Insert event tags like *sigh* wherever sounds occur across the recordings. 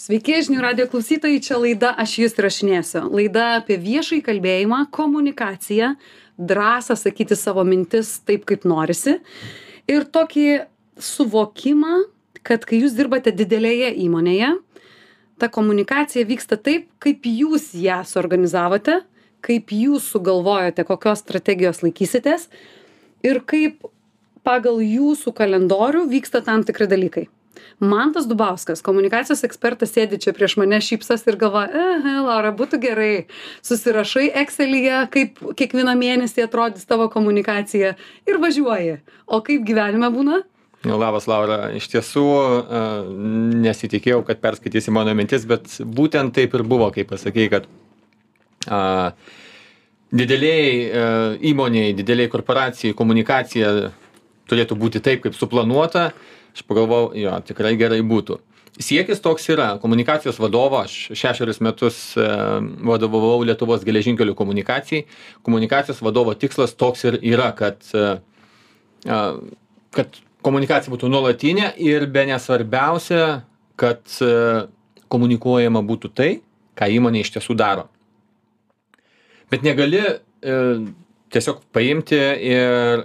Sveiki, žinių radio klausytojai, čia laida Aš jūs rašinėsiu. Laida apie viešai kalbėjimą, komunikaciją, drąsą sakyti savo mintis taip, kaip norisi. Ir tokį suvokimą, kad kai jūs dirbate didelėje įmonėje, ta komunikacija vyksta taip, kaip jūs ją suorganizavote, kaip jūs sugalvojote, kokios strategijos laikysitės ir kaip pagal jūsų kalendorių vyksta tam tikri dalykai mantas dubauskas komunikacijos ekspertas sėdi čia prieš mane šypsosi ir galvoja ehe laura būtų gerai. Susirašai ekselyje kaip kiekvieną mėnesį atrodys tavo komunikacija ir važiuoji. O kaip gyvenime būna? Labas, Laura. Iš tiesų nesitikėjau, kad perskaitysi mano mintis, bet būtent taip ir buvo, kai pasakėjai, kad a, dideliai a, įmoniai, dideliai korporacijai komunikacija turėtų būti taip, kaip suplanuota aš pagalvojau jo tikrai gerai būtų. Siekis toks yra. Komunikacijos vadovo aš šešerius metus e, vadovavau lietuvos geležinkelių komunikacijai. Komunikacijos vadovo tikslas toks ir yra kad e, kad komunikacija būtų nuolatinė ir bene svarbiausia kad e, komunikuojama būtų tai ką įmonė iš tiesų daro. Bet negali tiesiog paimti ir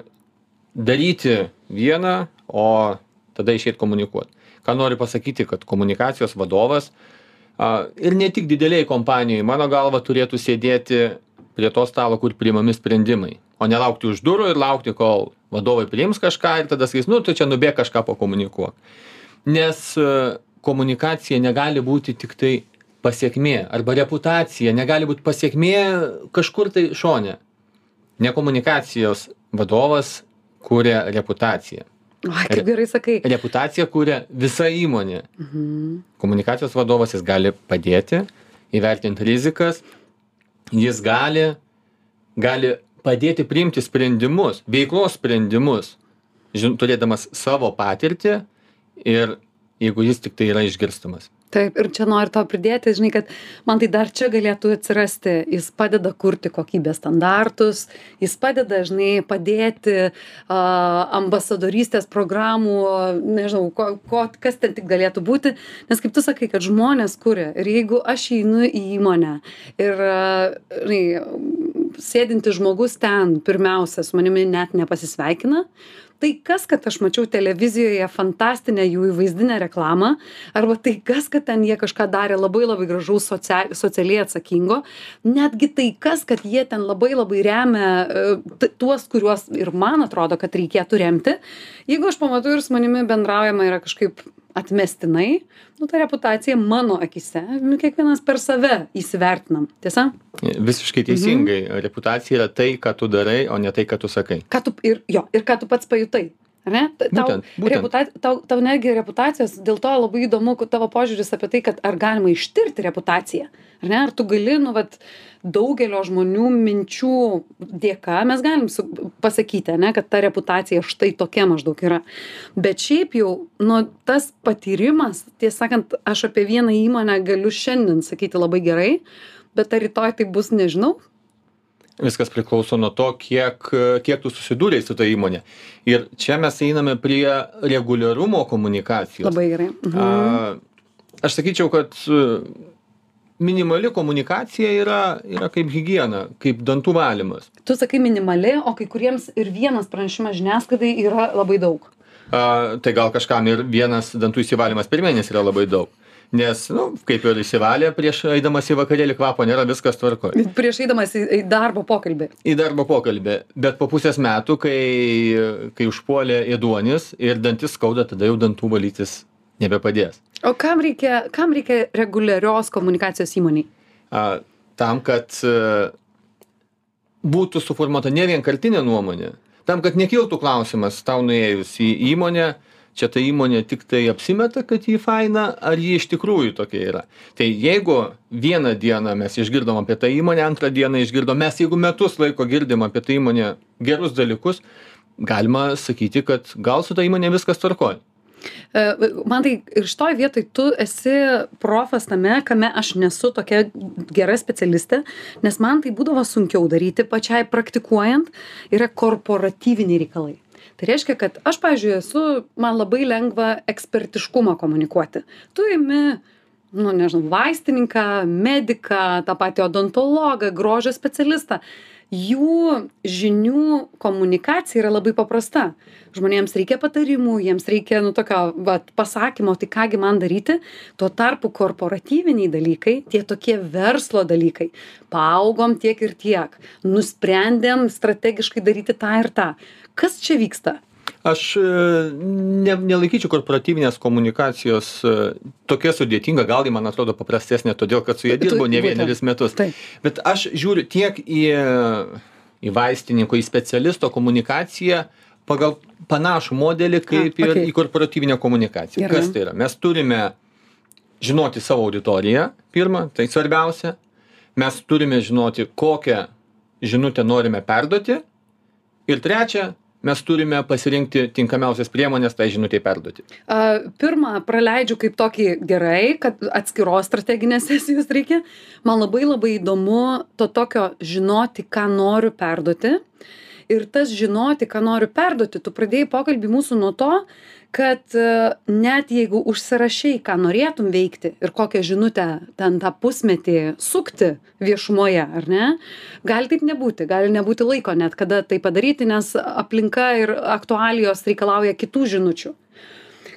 daryti vieną o tada išeit komunikuot. Ką noriu pasakyti kad komunikacijos vadovas a, ir ne tik didelėj kompanijoj mano galva turėtų sėdėti prie to stalo kur priimami sprendimai o ne laukti už durų ir laukti kol vadovai priims kažką ir tada sakys nu tu čia nubėk kažką pakomunikuok. Nes a, komunikacija negali būti tiktai pasekmė arba reputacija negali būt pasekmė kažkur tai šone. Ne komunikacijos vadovas kuria reputaciją Oi, kaip gerai sakai. Reputaciją kūrė visa įmonė. Mhm. Komunikacijos vadovas jis gali padėti, įvertinti rizikas, jis gali, gali padėti priimti sprendimus, veiklos sprendimus, žin, turėdamas savo patirtį ir jeigu jis tik tai yra išgirstamas taip ir čia noriu tau pridėti žinai kad man tai dar čia galėtų atsirasti. Jis padeda kurti kokybės standartus jis padeda žinai padėti a ambasadorystės programų nežinau ko ko kas ten tik galėtų būti. Nes kaip tu sakai kad žmonės kuria ir jeigu aš einu į įmonę ir žinai sėdintis žmogus ten pirmiausia su manimi net nepasisveikina tai kas kad aš mačiau televizijoje fantastinę jų įvaizdinę reklamą arba tai kas kad ten jie kažką darė labai labai gražaus socia socialiai atsakingo netgi tai kas kad jie ten labai labai remia e, tuos kuriuos ir man atrodo kad reikėtų remti. Jeigu aš pamatau ir su manimi bendraujama yra kažkaip atmestinai nu ta reputacija mano akyse nu kiekvienas per save įsivertinam tiesa? Visiškai teisingai. Mhm. reputacija yra tai ką tu darai o ne tai ką tu sakai. Ką tu ir jo ir ką tu pats pajutai ne tau būtent, būtent. Reputa, tau, tau netgi reputacijos, dėl to labai įdomu tavo požiūris apie tai, kad ar galima ištirti reputaciją, ar ne, ar tu gali, nu, vat, daugelio žmonių minčių dėka mes galim su, pasakyti, ne, kad ta reputacija štai tokia maždaug yra. Bet šiaip jau, nu, tas patyrimas, tiesą sakant, aš apie vieną įmonę galiu šiandien sakyti labai gerai, bet ar rytoj tai bus, nežinau, viskas priklauso nuo to kiek kiek tu susidūrei su ta įmone ir čia mes einame prie reguliarumo komunikacijos. Labai gerai. Mhm. a, aš sakyčiau kad minimali komunikacija yra yra kaip higiena kaip dantų valymas. Tu sakai minimali o kai kuriems ir vienas pranešimas žiniasklaidai yra labai daug. A, tai gal kažkam ir vienas dantų išsivalymas per mėnesį yra labai daug nes nu kaip ir išsivalė prieš eidamas į vakarėlį kvapo nėra viskas tvarkoj. Prieš eidamas į, į darbo pokalbį. Į darbo pokalbį. Bet po pusės metų kai kai užpuolė ėduonis ir dantis skauda tada jau dantų valytis nebepadės. O kam reikia kam reikia reguliarios komunikacijos įmonei a, tam kad a, būtų suformuota ne vienkartinė nuomonė. Tam kad nekiltų klausimas tau nuėjus į įmonę čia ta įmonė tiktai apsimeta kad ji faina ar ji iš tikrųjų tokia yra? Tai jeigu vieną dieną mes išgirdom apie tą įmonę antrą dieną išgirdom mes jeigu metus laiko girdim apie tą įmonę gerus dalykus galima sakyti kad gal su ta įmone viskas tvarkoj. E, Man tai ir šitoj vietoj tu esi profas tame, kame aš nesu tokia gera specialistė, nes man tai būdavo sunkiau daryti pačiai praktikuojant, yra korporatyviniai reikalai tai reiškia kad aš pavyzdžiui esu man labai lengva ekspertiškumą komunikuoti. Tu imi nu nežinau vaistininką mediką tą patį odontologą grožio specialistą. Jų žinių komunikacija yra labai paprasta. Žmonėms reikia patarimų jiems reikia nu tokio vat pasakymo tai ką gi man daryti. Tuo tarpu korporatyviniai dalykai tie tokie verslo dalykai paaugom tiek ir tiek. Nusprendėm strategiškai daryti tą ir tą kas čia vyksta? Aš e, ne nelaikyčiau korporatyvinės komunikacijos e, tokia sudėtinga gal ji man atrodo paprastesnė todėl kad su ja dirbu ne vienerius metus. Taip. bet aš žiūriu tiek į į vaistininko į specialisto komunikaciją pagal panašų modelį kaip ir okei. į korporatyvinę komunikaciją. Gerai. kas tai yra? Mes turime žinoti savo auditoriją pirma tai svarbiausia. Mes turime žinoti kokią žinutę norime perduoti. Ir trečia mes turime pasirinkti tinkamiausias priemones tai žinutei perduoti pirmą praleidžiu kaip tokį gerai, kad atskiros strateginės *laughs* sesijos reikia. Man labai labai įdomu to tokio žinoti, ką noriu perduoti. Ir tas žinoti, ką noriu perduoti, tu pradėjai pokalbį mūsų nuo to, kad e, net jeigu užsirašai, ką norėtum veikti ir kokią žinutę ten tą pusmetį sukti viešumoje, ar ne, gali taip nebūti, gali nebūti laiko net kada tai padaryti, nes aplinka ir aktualijos reikalauja kitų žinučių.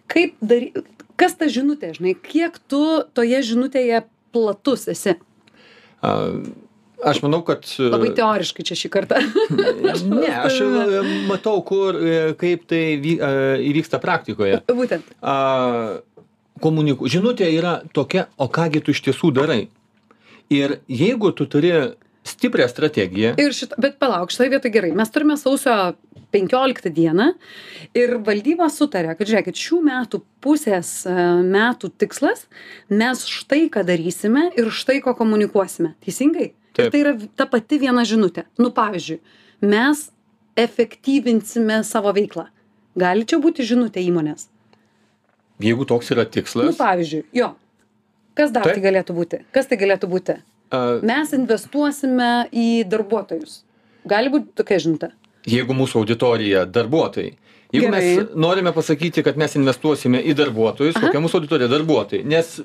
Kaip dary kas ta žinutė žinai kiek tu toje žinutėje platus esi? A, aš manau kad labai teoriškai čia šį kartą. *laughs* Ne aš e, matau kur e, kaip tai vy- e, įvyksta praktikoje. *laughs* Būtent. A, komuniku. Žinutė yra tokia, o kągi tu iš tiesų darai. Ir jeigu tu turi stiprią strategiją, ir šitą bet palauk šitoj vietoj gerai. Mes turime sausio penkioliktą dieną ir valdyba sutarė kad žiūrėkit šių metų pusės e, metų tikslas mes štai ką darysime ir štai ko komunikuosime. Teisingai ir tai yra ta pati viena žinutė. Nu pavyzdžiui mes efektyvinsime savo veiklą. Gali čia būti žinutė įmonės? Jeigu toks yra nu tikslas, pavyzdžiui jo. Kas dar Taip. tai galėtų būti? Kas tai galėtų būti? A, mes investuosime į darbuotojus. Gali būt tokia žinutė. Jeigu mūsų auditorija darbuotojai, jeigu Gerai. mes norime pasakyti, kad mes investuosime į darbuotojus, Aha. kokia mūsų auditorija? Darbuotojai, nes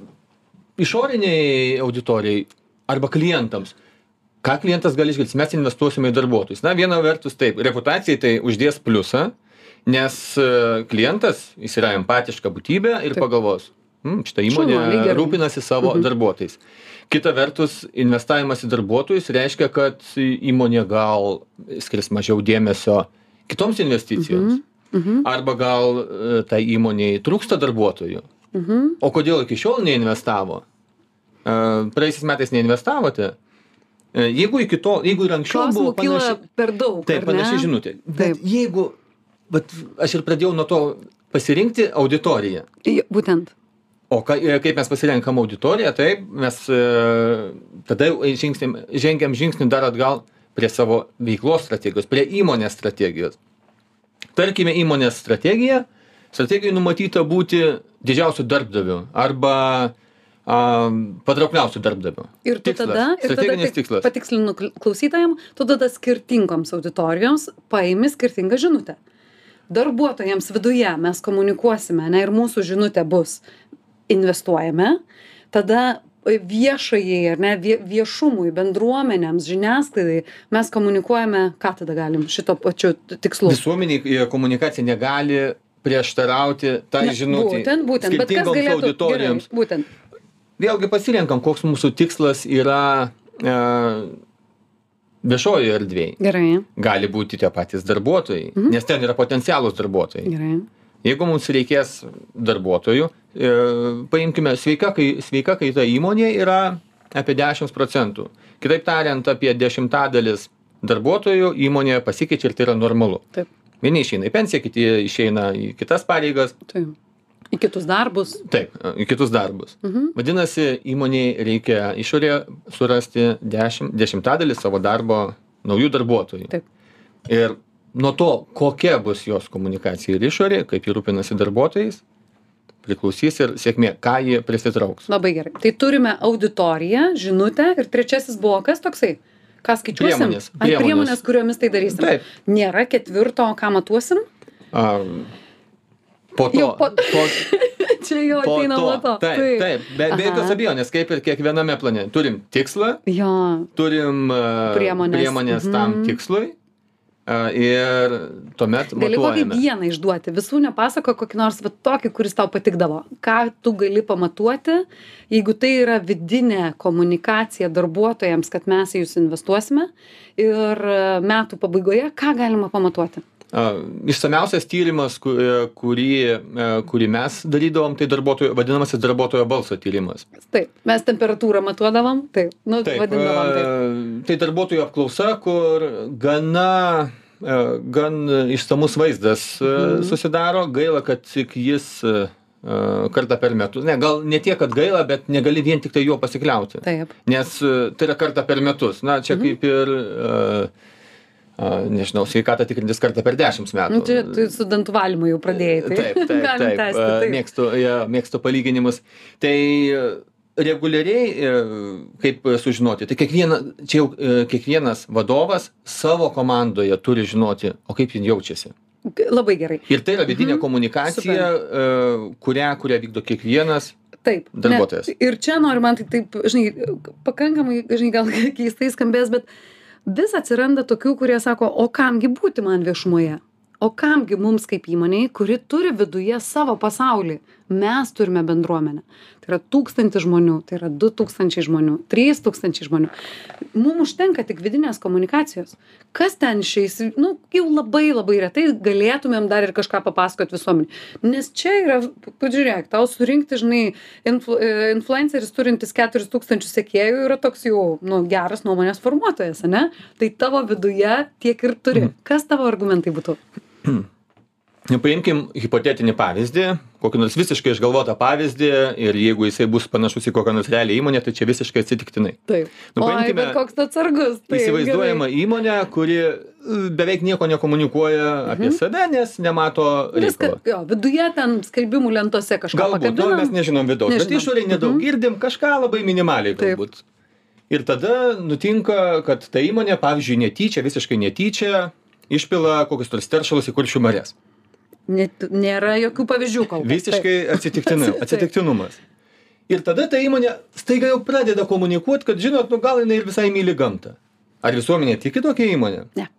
išoriniai auditorijai arba klientams, ką klientas gali išgirsti, mes investuosime į darbuotojus. Na, viena vertus taip, reputacijai tai uždės pliusą, nes e, klientas, jis yra empatiška būtybė ir Taip. pagalvos, hm, šitą įmonę gerai. rūpinasi savo Mhm. darbuotojais. Kita vertus, investavimas į darbuotojus reiškia, kad įmonė gal skirs mažiau dėmesio kitoms investicijoms. Mhm. Arba gal e, tai įmoniai trūksta darbuotojų. Mhm. O kodėl iki šiol neinvestavo? E, Praėjusiais metais neinvestavote. E, Jeigu iki to, jeigu ir anksčiau buvo klausimų kyla panaši, per daug taip, ar ne? panaši žinutė. Bet Taip. jeigu, bet aš ir pradėjau nuo to pasirinkti auditoriją. Būtent O ka, e, kaip mes pasirenkam auditoriją, taip, mes e, tada jau žingsnim, žengiam žingsnį dar atgal prie savo veiklos strategijos, prie įmonės strategijos. Tarkime, įmonės strategija, strategijai numatyta būti didžiausiu darbdaviu arba a, patraukliausiu darbdaviu. ir tu Tikslas, tada ir tada tikslas. patikslinu kl- klausytojam tu tada skirtingoms auditorijoms paimi skirtingą žinutę darbuotojams viduje mes komunikuosime ane ir mūsų žinutė bus investuojame tada viešajai ar ne vie viešumui bendruomenėms žiniasklaidai mes komunikuojame ką tada galim šituo pačiu tikslu Visuomeniai e, komunikacija negali prieštarauti tai Ne, žinutė. būtent būtent bet kas galėtų gerai auditorijoms. būtent vėlgi pasirenkam, koks mūsų tikslas yra e, viešojoje erdvėje. gerai Gali būti tie patys darbuotojai, mhm. nes ten yra potencialūs darbuotojai. gerai Jeigu mums reikės darbuotojų, e, paimkime, sveika, kai, sveika kaita įmonė yra apie 10 procentų. Kitaip tariant, apie dešimtadalis darbuotojų įmonėje pasikeičia ir tai yra normalu. taip Vieni išeina į pensiją, kiti išeina į kitas pareigas, taip į kitus darbus taip, į kitus darbus. mhm Vadinasi, įmoniai reikia išorėje surasti dešimt, dešimtadalį savo darbo naujų darbuotojų. Taip. Ir nuo to, kokia bus jos komunikacija ir išorė, kaip jį rūpinasi darbuotojais, priklausys ir sėkmė, ką jie prisitrauks. Labai gerai. Tai turime auditoriją, žinutę ir trečiasis buvo kas toksai? Ką skaičiuosim? Priemonės, priemonės. priemonės, kuriomis tai darysim. Taip. Nėra ketvirto, ką matuosim? A, Po to. Jau po- *laughs* po, *laughs* Čia jau po ateina nuo to. Taip, taip, be, be jokios abejonės, kaip ir kiekviename plane. Turim tikslą, Jo, turim uh, Priemones. priemonės tam Mhm. tikslui uh, ir tuomet gali kokį vieną išduoti. Visų nepasako kokį nors va, tokį, kuris tau patikdavo. Ką tu gali pamatuoti, jeigu tai yra vidinė komunikacija darbuotojams, kad mes į jūs investuosime ir e, metų pabaigoje, ką galima pamatuoti? Išsamiausias tyrimas, e, kurį, e, kurį mes darydavom, tai darbuotojo, vadinamasis darbuotojo balso tyrimas. Taip, mes temperatūrą matuodavom, taip, nu, vadindavom taip. e, tai darbuotojų apklausa, kur gana, gan išsamus vaizdas Mhm. susidaro. Gaila, kad tik jis kartą per metus. Ne, gal ne tiek, kad gaila, bet negali vien tik tai juo pasikliauti. Taip. Nes tai yra kartą per metus. Na, čia kaip ir, nežinau, sveikatą tikrintis kartą per dešimt metų. Nu, čia tu su dantų valymu jau pradėjai. Tai Taip, *laughs* taip, galim taip. tęsti. Taip. Mėgstu, ja, mėgstu palyginimus. Tai e, reguliariai, e, kaip sužinoti, tai kiekviena, čia jau e, kiekvienas vadovas savo komandoje turi žinoti, o kaip jin jaučiasi. Labai gerai. Ir tai yra vidinė Mhm. komunikacija, e, kurią, kurią vykdo kiekvienas. Taip. Darbuotojas. Ne, ir čia noriu man tai taip, žinai, pakankamai, žinai, gal *laughs* keistai skambės, bet vis atsiranda tokių, kurie sako, o kamgi būti man viešumoje? O kamgi mums kaip įmoniai, kuri turi viduje savo pasaulį? Mes turime bendruomenę. Tai yra tūkstantis žmonių, tai yra du tūkstančiai žmonių, trys tūkstančiai žmonių. Mums užtenka tik vidinės komunikacijos. Kas ten išeis, nu, jau labai labai retai galėtumėm dar ir kažką papasakot visuomenį. Nes čia yra, pažiūrėk, tau surinkti, žinai, influ, e, influenceris turintis 4000 sekėjų yra toks jau, nu, geras nuomonės formuotojas, ne? Tai tavo viduje tiek ir turi. Kas tavo argumentai būtų? *clears throat* Nu, Paimkim hipotetinį pavyzdį, kokį nors visiškai išgalvotą pavyzdį ir jeigu jisai bus panašus į kokią nors realią įmonę, tai čia visiškai atsitiktinai. Taip. Nu, Oi, paimkime bet koks atsargus. Taip, Įsivaizduojama įmonė, kuri e, beveik nieko nekomunikuoja apie Mhm. save, nes nemato gerai. Viską, reikalo. jo, viduje ten skelbimų lentose kažką Galbūt, nu, pakabinam. mes nežinom vidaus, bet Nežinom. išoriai nedaug Mhm. girdim, kažką labai minimaliai Taip. galbūt. Ir tada nutinka, kad ta įmonė, pavyzdžiui, netyčia, visiškai netyčia, išpila kokius nors teršalus į kuršių marės. Net, nėra jokių pavyzdžių kol kas. Visiškai atsitiktinai, *laughs* atsitiktinumas. Ir tada ta įmonė staiga jau pradeda komunikuoti, kad žinot, nu gal jinai ir visai myli gamtą. Ar visuomenė tiki tokia įmonė? Ne.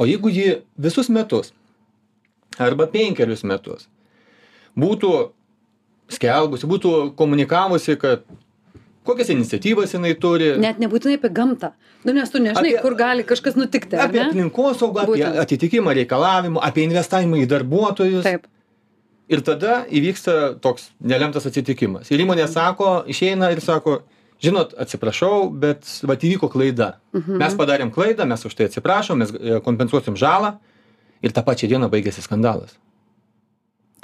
O jeigu ji visus metus arba penkerius metus būtų skelbusi, būtų komunikavusi, kad kokias iniciatyvas jinai turi, Net nebūtinai apie gamtą. Nu, nes tu nežinai, Apie- kur gali kažkas nutikti. apie aplinkosaugą, apie atitikimą reikalavimų, apie investavimą į darbuotojus. Taip. Ir tada įvyksta toks nelemtas atsitikimas. Ir įmonė sako, išeina ir sako, žinot, atsiprašau, bet va įvyko klaida. Mhm. Mes padarėm klaidą, mes už tai atsiprašom, mes e, kompensuosim žalą. Ir tą pačią dieną baigėsi skandalas.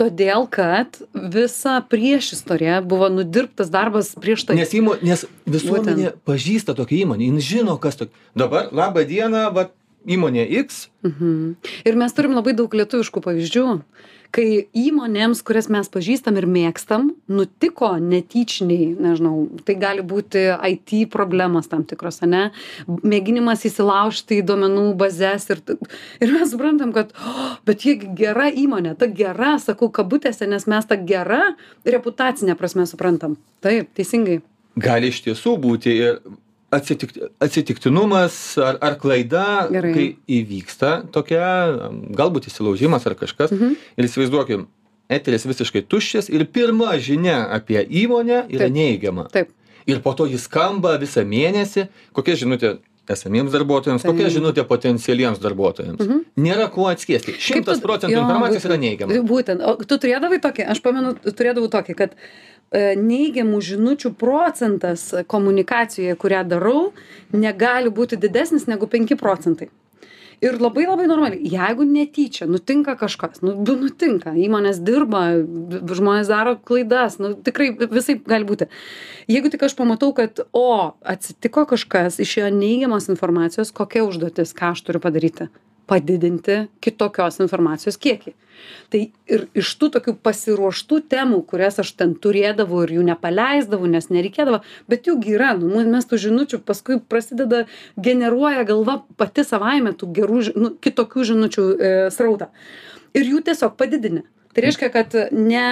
Todėl, kad visa priešistorė buvo nudirbtas darbas prieš tai. Nes, įmo, nes visuomenė pažįsta tokią įmonę, jin žino, kas tokia. Dabar, laba diena, va, įmonė X, Mhm. Ir mes turim labai daug lietuviškų pavyzdžių, kai įmonėms, kurias mes pažįstam ir mėgstam, nutiko netyčiniai, nežinau, tai gali būti IT problemos tam tikros, ne, mėginimas įsilaužti į duomenų bazės ir, ir mes suprantam, kad, oh, bet jie gera įmonė, ta gera, sakau, kabutėse, nes mes tą gerą reputacinę prasme suprantam. Taip, teisingai. gali iš tiesų būti ir atsitik, atsitiktinumas ar, ar klaida, kai įvyksta tokia, galbūt įsilaužimas ar kažkas. Mhm. Ir įsivaizduokim, eteris visiškai tuščias ir pirma žinia apie įmonę yra neigiama. Ir po to jis skamba visą mėnesį, kokia žinutė esamiems darbuotojams, Taip. kokia žinutė potencialiems darbuotojams. Mhm. Nėra kuo atskiesti. Šimtas procentų jo, informacijos būtent. yra neigiama. Būtent. O tu turėdavai tokį, aš pamenu, turėdavau tokį, kad e, neigiamų žinučių procentas komunikacijoje, kurią darau, negali būti didesnis negu 5 procentai. Ir labai labai normaliai, jeigu netyčia nutinka kažkas, nu, bu- nutinka, įmonės dirba, žmonės daro klaidas, nu, tikrai visai gali būti. Jeigu tik aš pamatau, kad, o, atsitiko kažkas, išėjo neigiamas informacijos, kokia užduotis, ką aš turiu padaryti? Padidinti kitokios informacijos kiekį. Tai ir iš tų tokių pasiruoštų temų, kurias aš ten turėdavau ir jų nepaleisdavau, nes nereikėdavo, bet jų yra, nu, mes tų žinučių paskui prasideda, generuoja galva pati savaime tų gerų, nu, kitokių žinučių e, srautą. Ir jų tiesiog padidini. Tai reiškia, kad ne,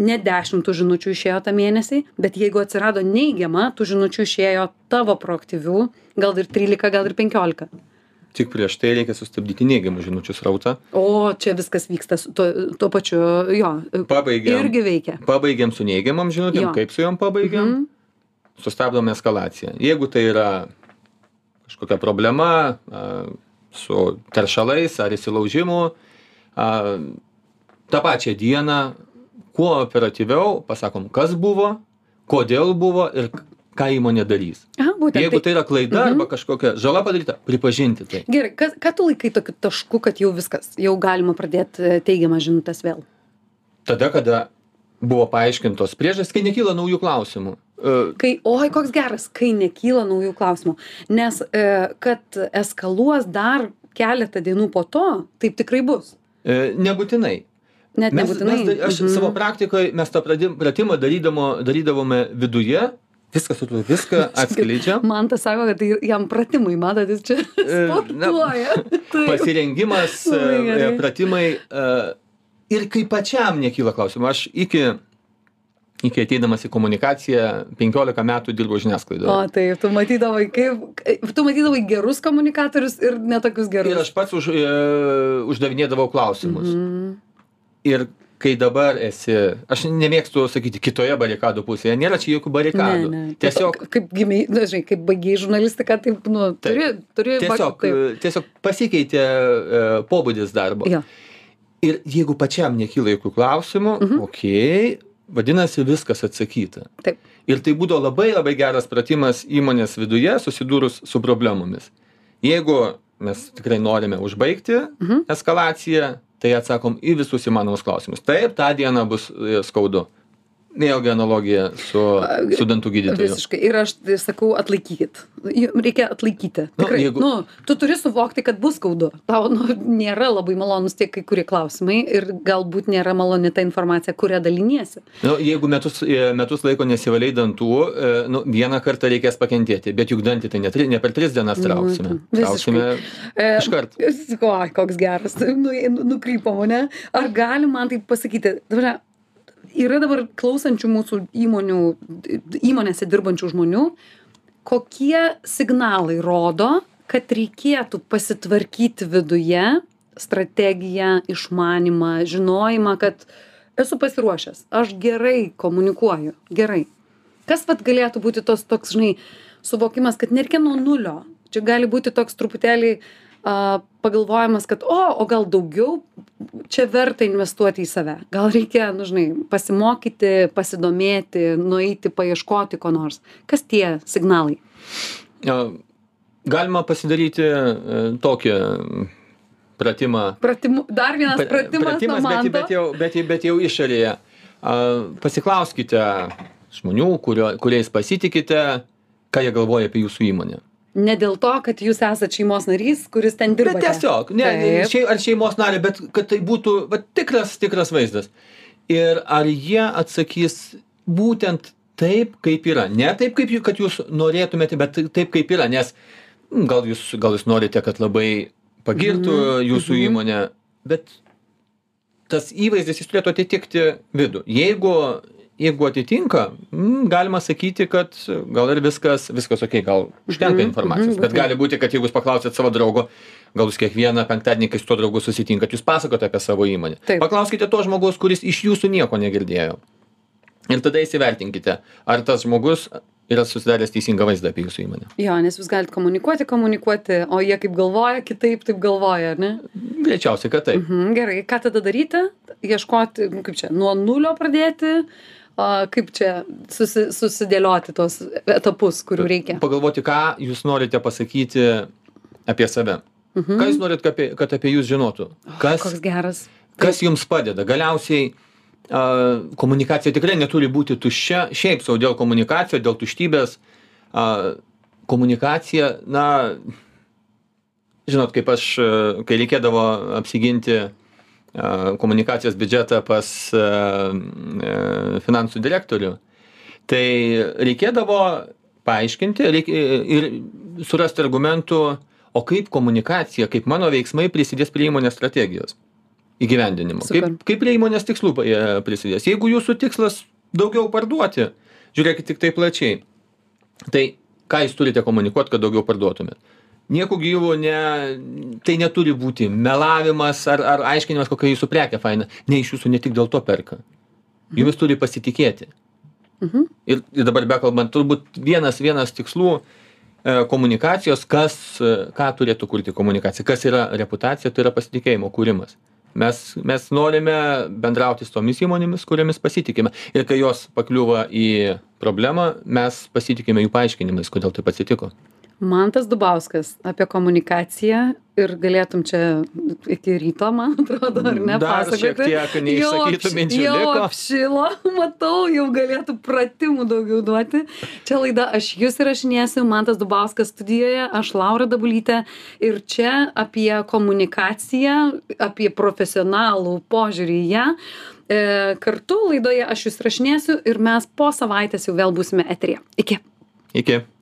ne 10 tų žinučių išėjo tą mėnesį, bet jeigu atsirado neigiama, tų žinučių išėjo tavo proaktyvių, gal ir 13, gal ir 15. Tik prieš tai reikia sustabdyti neigiamų žinučių srautą. O čia viskas vyksta tuo, tuo pačiu, jo. Pabaigėm. Irgi veikia. Pabaigėm su neigiamam žinutėm, Jo. kaip su juom pabaigėm, Mhm. sustabdom eskalaciją. Jeigu tai yra kažkokia problema a, su teršalais ar įsilaužimu, a, tą pačią dieną kuo operatyviau pasakom, kas buvo, kodėl buvo ir ką įmonė darys. Aha, būtent. Jeigu tai, tai yra klaida Mhm. arba kažkokia žala padaryta, pripažinti tai. Gerai, kas, ką tu laikai tokiu tašku, kad jau viskas, jau galima pradėti e, teigiamas žinutės vėl? Tada, kada buvo paaiškintos priežastys, kai nekyla naujų klausimų. E, Kai, oi, koks geras, kai nekyla naujų klausimų. Nes, e, kad eskaluos dar keletą dienų po to, taip tikrai bus. Nebūtinai. Net mes, nebūtinai. mes, aš Mhm. savo praktikoje mes tą pratimą darydamo, darydavome viduje, viskas, atrodo, viską atskleidžiam. Man tas sako, kad tai jam pratimai, matot, jis čia E, na, sportuoja. *laughs* Taip. Pasirengimas, e, gerai. pratimai e, ir kai pačiam nekyla klausimų. Aš iki, iki ateidamas į komunikaciją 15 metų dirbau O žiniasklaidoje. taip, tu matydavai, kaip, tu matydavai gerus komunikatorius ir netokius gerus. Ir aš pats už, e, uždavinėdavau klausimus. Mhm. Ir kai dabar esi, aš nemėgstu sakyti, kitoje barikadų pusėje, nėra čia jokių barikadų. Ne, ne. Tiesiog, Kaip, gimiai, na, žinai, kaip baigiai žurnalistiką, taip, nu, Taip. turi, turi tiesiog, taip. tiesiog pasikeitė e, pobūdis darbo. Jo. Ir jeigu pačiam nekyla jokių klausimų, mhm. okei, okay, vadinasi viskas atsakyta. Taip. Ir tai būdavo labai labai geras pratimas įmonės viduje susidūrus su problemomis. Jeigu mes tikrai norime užbaigti Mhm. eskalaciją, tai atsakom į visus įmanomus klausimus. Taip, tą dieną bus e, skaudu. Vėlgi analogija su, su dantų gydytoju. Visiškai. Ir aš tai sakau, atlaikykit. Reikia atlaikyti. Nu, Tikrai. jeigu- Nu, tu turi suvokti, kad bus skaudu. Tau nu, nėra labai malonus tie kai kurie klausimai ir galbūt nėra maloni ta informacija, kurią daliniesi. Nu, jeigu metus, e, metus laiko nesivaliai dantų, e, nu, vieną kartą reikės pakentėti, bet juk dantį tai ne, tri- ne per tris dienas Nu, trauksime. visiškai. Trauksime E. O, koks geras. Nu, nu- nukrypom, ne? Ar gali man tai pasakyti? Dabar, yra dabar klausančių mūsų įmonių, įmonėse dirbančių žmonių, kokie signalai rodo, kad reikėtų pasitvarkyti viduje strategiją, išmanimą, žinojimą, kad esu pasiruošęs, aš gerai komunikuoju, gerai. Kas vat galėtų būti tos toks, žinai, suvokimas, kad nereikia nuo nulio. Čia gali būti toks truputėlį a, pagalvojimas, kad, o, o gal daugiau čia verta investuoti į save. Gal reikia, nu, žinai, pasimokyti, pasidomėti, nueiti, paieškoti ko nors. Kas tie signalai? Galima pasidaryti e, tokį pratimą. Pratimu, dar vienas pra- pratimas, pratimas bet, bet, jau, bet, bet jau išorėje. Pasiklauskite žmonių, kurio, kuriais pasitikite, ką jie galvoja apie jūsų įmonę. Ne dėl to, kad jūs esate šeimos narys, kuris ten dirba. Bet tiesiog, ne, šei, ar šeimos narė, bet kad tai būtų va, tikras, tikras vaizdas. Ir ar jie atsakys būtent taip, kaip yra. Ne taip, kaip kad jūs norėtumėte, bet taip, kaip yra. Nes mm, gal jūs, gal jūs norite, kad labai pagirtų Mhm, jūsų mhm. įmonę, bet tas įvaizdis jis turėtų atitikti vidų. Jeigu, jeigu atitinka, galima sakyti, kad gal ir viskas, viskas ok, gal užtenka Mhm, informacijos. mhm, Bet gali būti, kad jeigu jūs paklausėt savo draugo, gal jūs kiekvieną penktadienį, kai su tuo draugu susitinkat, jūs pasakote apie savo įmonę. Paklauskite to žmogaus, kuris iš jūsų nieko negirdėjo. Ir tada įsivertinkite, ar tas žmogus yra susidaręs teisingą vaizdą apie jūsų įmonę. Jo, nes jūs galite komunikuoti, komunikuoti, o jie kaip galvoja, kitaip taip galvoja, ar ne? Greičiausiai, kad taip. Mhm, gerai, ką tada daryti? Ieškoti, kaip čia, nuo nulio pradėti, o, kaip čia susi, susidėlioti tos etapus, kurių reikia. Pagalvoti, ką jūs norite pasakyti apie save. Mhm. Ką jūs norit, kad apie, kad apie jūs žinotų? Kas, Koks geras. kas jums padeda? Galiausiai a, komunikacija tikrai neturi būti tuščia, šiaip savo dėl komunikacijos, dėl tuštybės. A, komunikacija, na, žinot, kaip aš, kai reikėdavo apsiginti komunikacijos biudžetą pas finansų direktorių, tai reikėdavo paaiškinti reik, ir surasti argumentų, o kaip komunikacija, kaip mano veiksmai prisidės prie įmonės strategijos. įgyvendinimo. Super. Kaip, kaip prie įmonės tikslų e, prisidės. Jeigu jūsų tikslas daugiau parduoti, žiūrėkit tik tai plačiai. Tai ką jūs turite komunikuoti, kad daugiau parduotumėt? Nieku gyvu, ne, tai neturi būti melavimas ar, ar aiškinimas, kokia jūsų prekė faina. Ne iš jūsų ne tik dėl to perka. Jumis turi pasitikėti. Mhm. Ir, ir dabar bekalbant, turbūt vienas, vienas tikslų e, komunikacijos, kas, e, ką turėtų kurti komunikacija, kas yra reputacija, tai yra pasitikėjimo kūrimas. Mes, mes norime bendrauti su tomis įmonėmis, kuriamis pasitikime. Ir kai jos pakliūva į problemą, mes pasitikime jų paaiškinimais, kodėl taip atsitiko mantas dubauskas apie komunikaciją ir galėtum čia iki ryto man atrodo ar ne Dar šiek pasakoti tiek neišsakytų minčių jau liko. apšilo *laughs* matau jau galėtų pratimų daugiau duoti čia laida aš jus įrašinėsiu mantas dubauskas studijoje aš laura dabulytė ir čia apie komunikaciją apie profesionalų požiūrį į ją e, kartu laidoje aš jus įrašinėsiu ir mes po savaitės jau vėl būsime eteryje iki Iki.